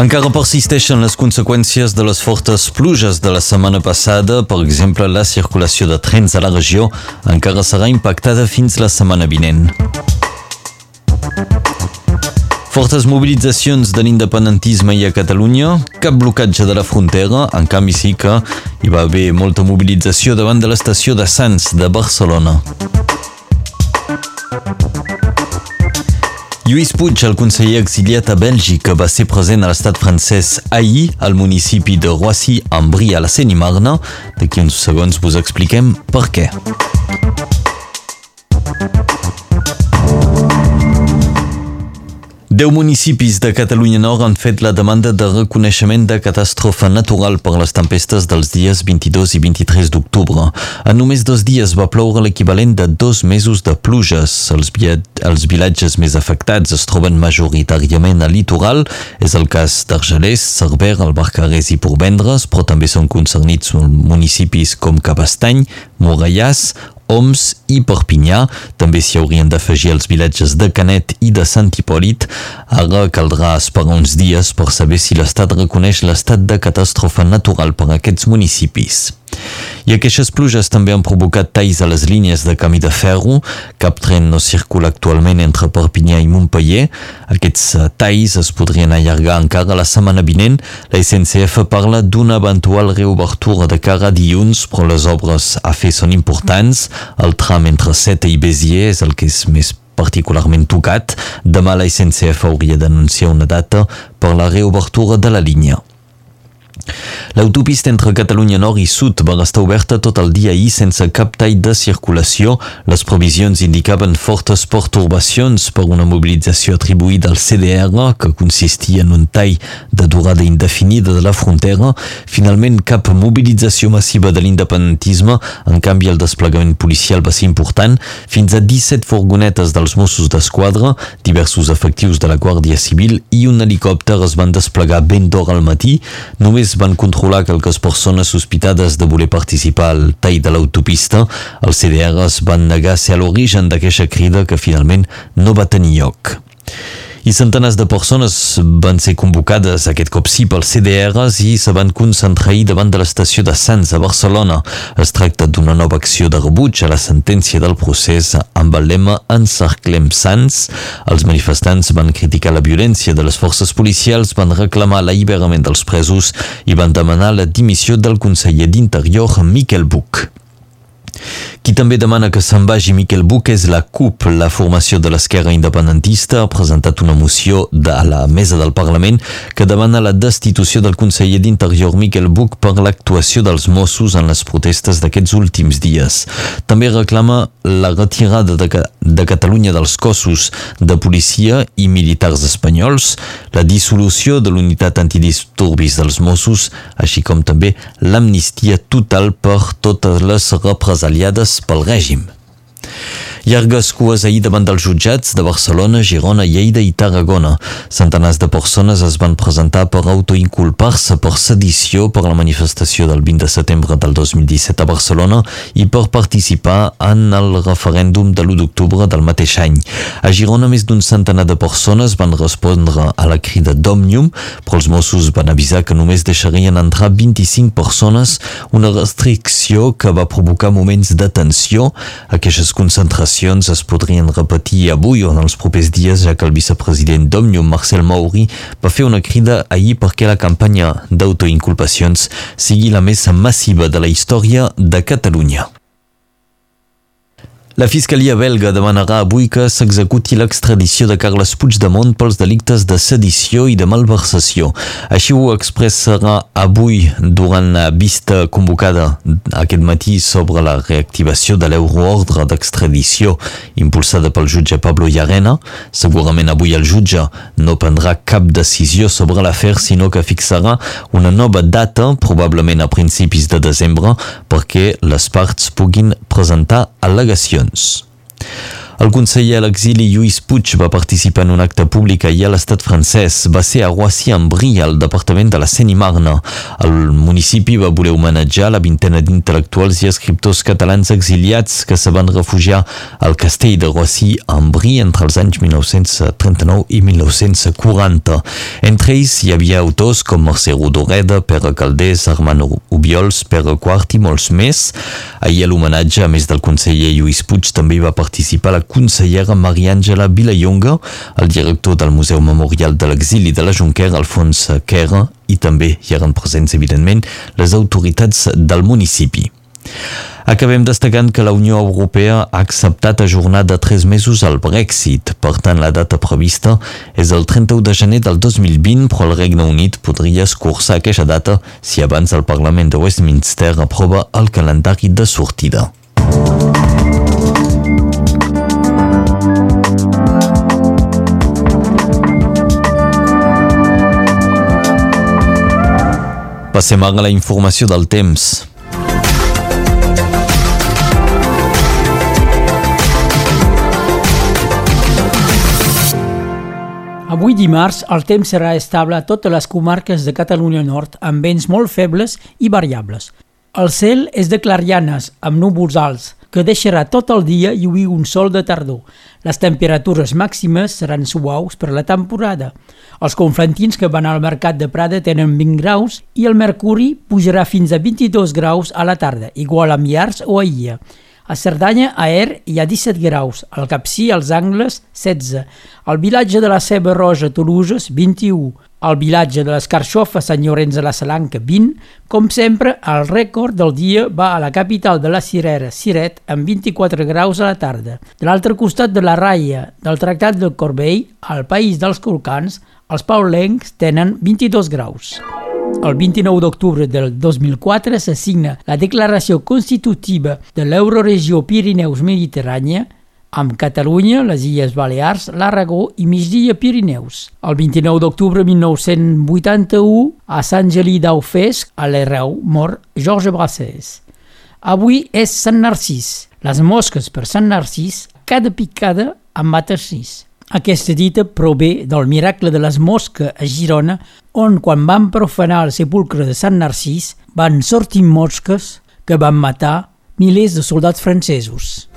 Encara persisteixen les conseqüències de les fortes pluges de la setmana passada. Per exemple, la circulació de trens a la regió encara serà impactada fins la setmana vinent. Fortes mobilitzacions de l'independentisme i a Catalunya, cap blocatge de la frontera, en canvi sí que hi va haver molta mobilització davant de l'estació de Sants de Barcelona. Lluís Puig, el conseller exiliat a Bèlgica, va ser present a l'estat francès ahir al municipi de Roissy, en Brie, a la Seine-i-Marne. D'aquí uns segons vos expliquem per què. Deu municipis de Catalunya Nord han fet la demanda de reconeixement de catàstrofe natural per les tempestes dels dies 22 i 23 d'octubre. En només dos dies va ploure l'equivalent de dos mesos de pluges. Els, els vilatges més afectats es troben majoritàriament al litoral. És el cas d'Argelers, Cerver, el Barcarès i Porvendres, però també són concernits municipis com Cabastany, Morellàs Oms i Perpinyà. També s'hi haurien d'afegir els vilatges de Canet i de Sant Hipòlit. Ara caldrà esperar uns dies per saber si l'Estat reconeix l'estat de catàstrofe natural per a aquests municipis. I aquestes pluges també han provocat talls a les línies de camí de ferro. Cap tren no circula actualment entre Perpinyà i Montpellier. Aquests eh, talls es podrien allargar encara la setmana vinent. La SNCF parla d'una eventual reobertura de cara dilluns, però les obres a fer són importants. El tram entre Seta i Béziers és el que és més particularment tocat. Demà la SNCF hauria d'anunciar una data per la reobertura de la línia. L'autopista entre Catalunya Nord i Sud va estar oberta tot el dia ahir sense cap tall de circulació. Les previsions indicaven fortes pertorbacions per una mobilització atribuïda al CDR, que consistia en un tall de durada indefinida de la frontera. Finalment, cap mobilització massiva de l'independentisme, en canvi el desplegament policial va ser important. Fins a 17 furgonetes dels Mossos d'Esquadra, diversos efectius de la Guàrdia Civil i un helicòpter es van desplegar ben d'hora al matí. Només van controlar quelques persones sospitades de voler participar al tall de l'autopista. Els CDRs van negar ser a l'origen d'aquesta crida que finalment no va tenir lloc i centenars de persones van ser convocades aquest cop sí pels CDRs i se van concentrar davant de l'estació de Sants a Barcelona. Es tracta d'una nova acció de rebuig a la sentència del procés amb el lema Encerclem Sants. Els manifestants van criticar la violència de les forces policials, van reclamar l'alliberament dels presos i van demanar la dimissió del conseller d'Interior Miquel Buch. Qui també demana que se'n vagi Miquel Buch és la CUP, la formació de l'esquerra independentista, ha presentat una moció de la mesa del Parlament que demana la destitució del conseller d'Interior Miquel Buch per l'actuació dels Mossos en les protestes d'aquests últims dies. També reclama la retirada de, de Catalunya dels cossos de policia i militars espanyols, la dissolució de l'unitat antidisturbis dels Mossos, així com també l'amnistia total per totes les represaliades pel règim. Llargues cues ahir davant dels jutjats de Barcelona, Girona, Lleida i Tarragona. Centenars de persones es van presentar per autoinculpar-se per sedició per la manifestació del 20 de setembre del 2017 a Barcelona i per participar en el referèndum de l'1 d'octubre del mateix any. A Girona, més d'un centenar de persones van respondre a la crida d'Òmnium, però els Mossos van avisar que només deixarien entrar 25 persones, una restricció que va provocar moments de tensió. Aquestes concentracions manifestacions es podrien repetir avui o en els propers dies, ja que el vicepresident d'Òmnium, Marcel Mauri, va fer una crida ahir perquè la campanya d'autoinculpacions sigui la més massiva de la història de Catalunya. La Fiscalia belga demanarà avui que s'executi l'extradició de Carles Puigdemont pels delictes de sedició i de malversació. Així ho expressarà avui durant la vista convocada aquest matí sobre la reactivació de l'euroordre d'extradició impulsada pel jutge Pablo Llarena. Segurament avui el jutge no prendrà cap decisió sobre l'afer, sinó que fixarà una nova data, probablement a principis de desembre, perquè les parts puguin presentar al·legacions. Christians. El conseller a l'exili Lluís Puig va participar en un acte públic ahir a l'estat francès. Va ser a Roissy-en-Brie, al departament de la Seine-i-Marne. El municipi va voler homenatjar la vintena d'intel·lectuals i escriptors catalans exiliats que se van refugiar al castell de Roissy-en-Brie entre els anys 1939 i 1940. Entre ells hi havia autors com Mercè Rodoreda, Pere Caldés, Armand Ubiols, Pere Quart i molts més. Ahir a l'homenatge, a més del conseller Lluís Puig, també va participar la consellera Mariàngela Vilallonga, el director del Museu Memorial de l'Exili de la Junquera, Alfons Quera, i també hi eren presents, evidentment, les autoritats del municipi. Acabem destacant que la Unió Europea ha acceptat ajornar de tres mesos el Brexit. Per tant, la data prevista és el 31 de gener del 2020, però el Regne Unit podria escurçar aquesta data si abans el Parlament de Westminster aprova el calendari de sortida. Passem ara a la informació del temps. Avui dimarts el temps serà estable a totes les comarques de Catalunya Nord amb vents molt febles i variables. El cel és de clarianes amb núvols alts que deixarà tot el dia lluir un sol de tardor. Les temperatures màximes seran suaus per la temporada. Els conflentins que van al mercat de Prada tenen 20 graus i el mercuri pujarà fins a 22 graus a la tarda, igual a Miars o a Ia. A Cerdanya, a Er, hi ha 17 graus, al Capcí, als Angles, 16, al vilatge de la Ceba Roja, Toluges, 21, al vilatge de les Carxofes, Sant Llorenç de la Salanca, 20. Com sempre, el rècord del dia va a la capital de la Cirera, Siret, amb 24 graus a la tarda. De l'altre costat de la raia del Tractat del Corbell, al País dels Colcans, els paulencs tenen 22 graus. El 29 d'octubre del 2004 s'assigna la Declaració Constitutiva de l'Euroregió Pirineus-Mediterrània amb Catalunya, les Illes Balears, l'Aragó i Migdia Pirineus. El 29 d'octubre de 1981, a Sant Gelí d'Aufesc, a l'Ereu, mor Georges Brassens. Avui és Sant Narcís. Les mosques per Sant Narcís, cada picada en mata sis. Aquesta dita prové del miracle de les mosques a Girona, on quan van profanar el sepulcre de Sant Narcís van sortir mosques que van matar milers de soldats francesos.